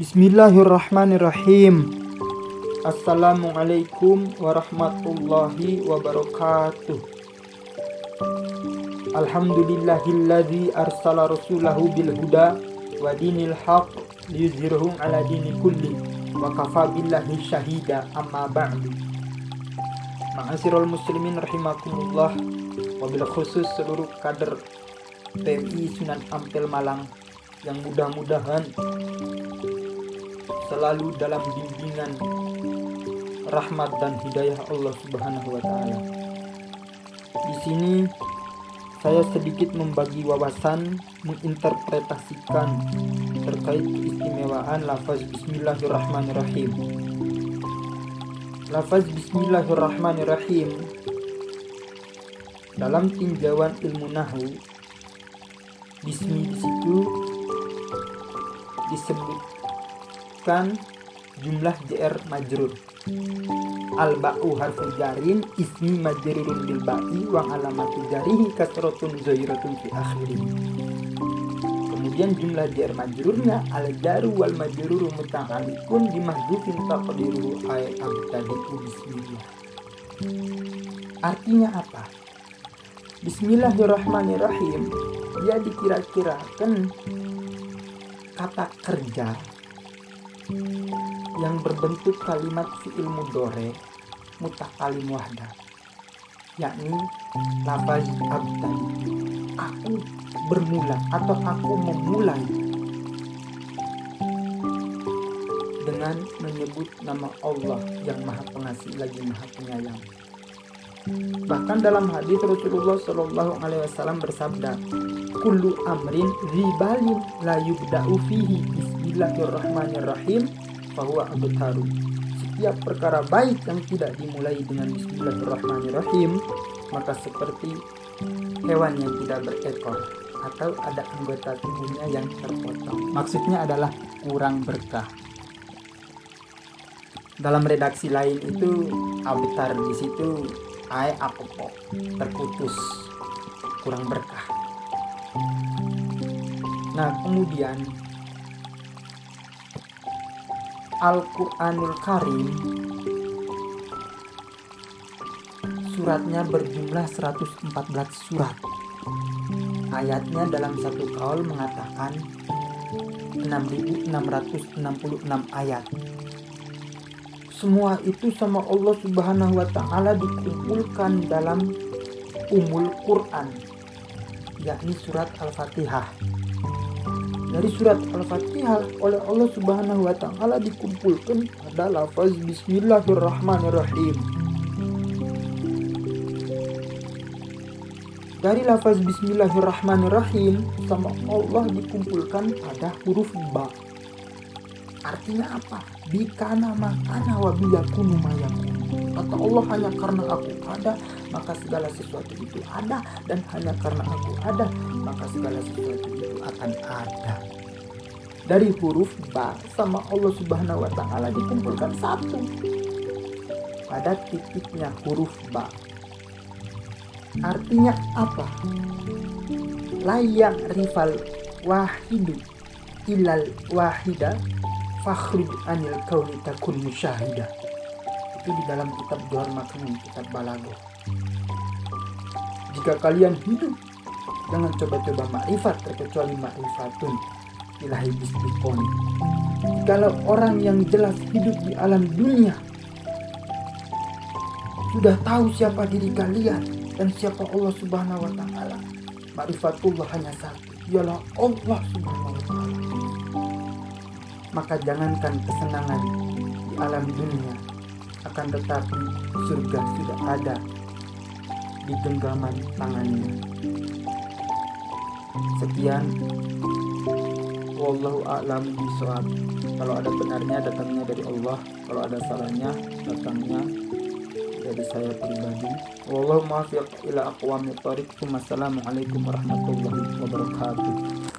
Bismillahirrahmanirrahim. Assalamualaikum warahmatullahi wabarakatuh. Alhamdulillahilladzi arsala rasulahu bil huda wa dinil haq liyuzhirahu ala dini kulli wa kafa billahi syahida amma ba'du. Ma'asyiral muslimin rahimakumullah wabil khusus seluruh kader PMI Sunan Ampel Malang yang mudah-mudahan selalu dalam bimbingan rahmat dan hidayah Allah Subhanahu wa taala. Di sini saya sedikit membagi wawasan menginterpretasikan terkait keistimewaan lafaz bismillahirrahmanirrahim. Lafaz bismillahirrahmanirrahim dalam tinjauan ilmu nahu bismi di situ disebutkan jumlah JR majrur. Al ba'u harfu jarin ismi majrurun bil ba'i wa alamatu jarihi kasratun zairatun fi akhiri kemudian jumlah JR majrurnya al jaru wal majruru muta'alliqun bimahdhufin taqdiruhu ay abtadi'u bismillah. Artinya apa? Bismillahirrahmanirrahim. Dia dikira-kirakan kata kerja yang berbentuk kalimat fi'il mudore mutakalim wahda yakni labaz abdan. Aku bermula atau aku memulai dengan menyebut nama Allah yang maha pengasih lagi maha penyayang Bahkan dalam hadis Rasulullah Shallallahu Alaihi Wasallam bersabda, "Kullu amrin ribalin la yubda'u fihi Bismillahirrahmanirrahim bahwa abtaru." Setiap perkara baik yang tidak dimulai dengan Bismillahirrahmanirrahim maka seperti hewan yang tidak berekor atau ada anggota tubuhnya yang terpotong. Maksudnya adalah kurang berkah. Dalam redaksi lain itu abtar di situ ai apa kok terputus kurang berkah. Nah kemudian Al-Quranul Karim suratnya berjumlah 114 surat. Ayatnya dalam satu kaul mengatakan 6666 ayat semua itu sama Allah Subhanahu wa taala dikumpulkan dalam Umul Quran yakni surat Al-Fatihah. Dari surat Al-Fatihah oleh Allah Subhanahu wa taala dikumpulkan pada lafaz bismillahirrahmanirrahim. Dari lafaz bismillahirrahmanirrahim sama Allah dikumpulkan pada huruf ba. Artinya apa? Bikana makana wa biyakunu mayakun. Kata Allah hanya karena aku ada, maka segala sesuatu itu ada. Dan hanya karena aku ada, maka segala sesuatu itu akan ada. Dari huruf ba sama Allah subhanahu wa ta'ala dikumpulkan satu. Pada titiknya huruf ba. Artinya apa? Layak rival wahidu ilal wahida fakhruj anil kauli takun musyahida itu di dalam kitab Johar Maknun kitab Balago. Jika kalian hidup jangan coba-coba makrifat terkecuali makrifatun ilahi bismikon kalau orang yang jelas hidup di alam dunia sudah tahu siapa diri kalian dan siapa Allah subhanahu wa ta'ala. Makrifatullah hanya satu ialah Allah subhanahu wa ta'ala maka jangankan kesenangan di alam dunia akan tetapi surga sudah ada di genggaman tangannya. Sekian. Wallahu a'lam bishawab. Kalau ada benarnya datangnya dari Allah kalau ada salahnya datangnya dari saya pribadi. Wallahu muwaffiq ila aqwamit thariq. Assalamualaikum warahmatullahi wabarakatuh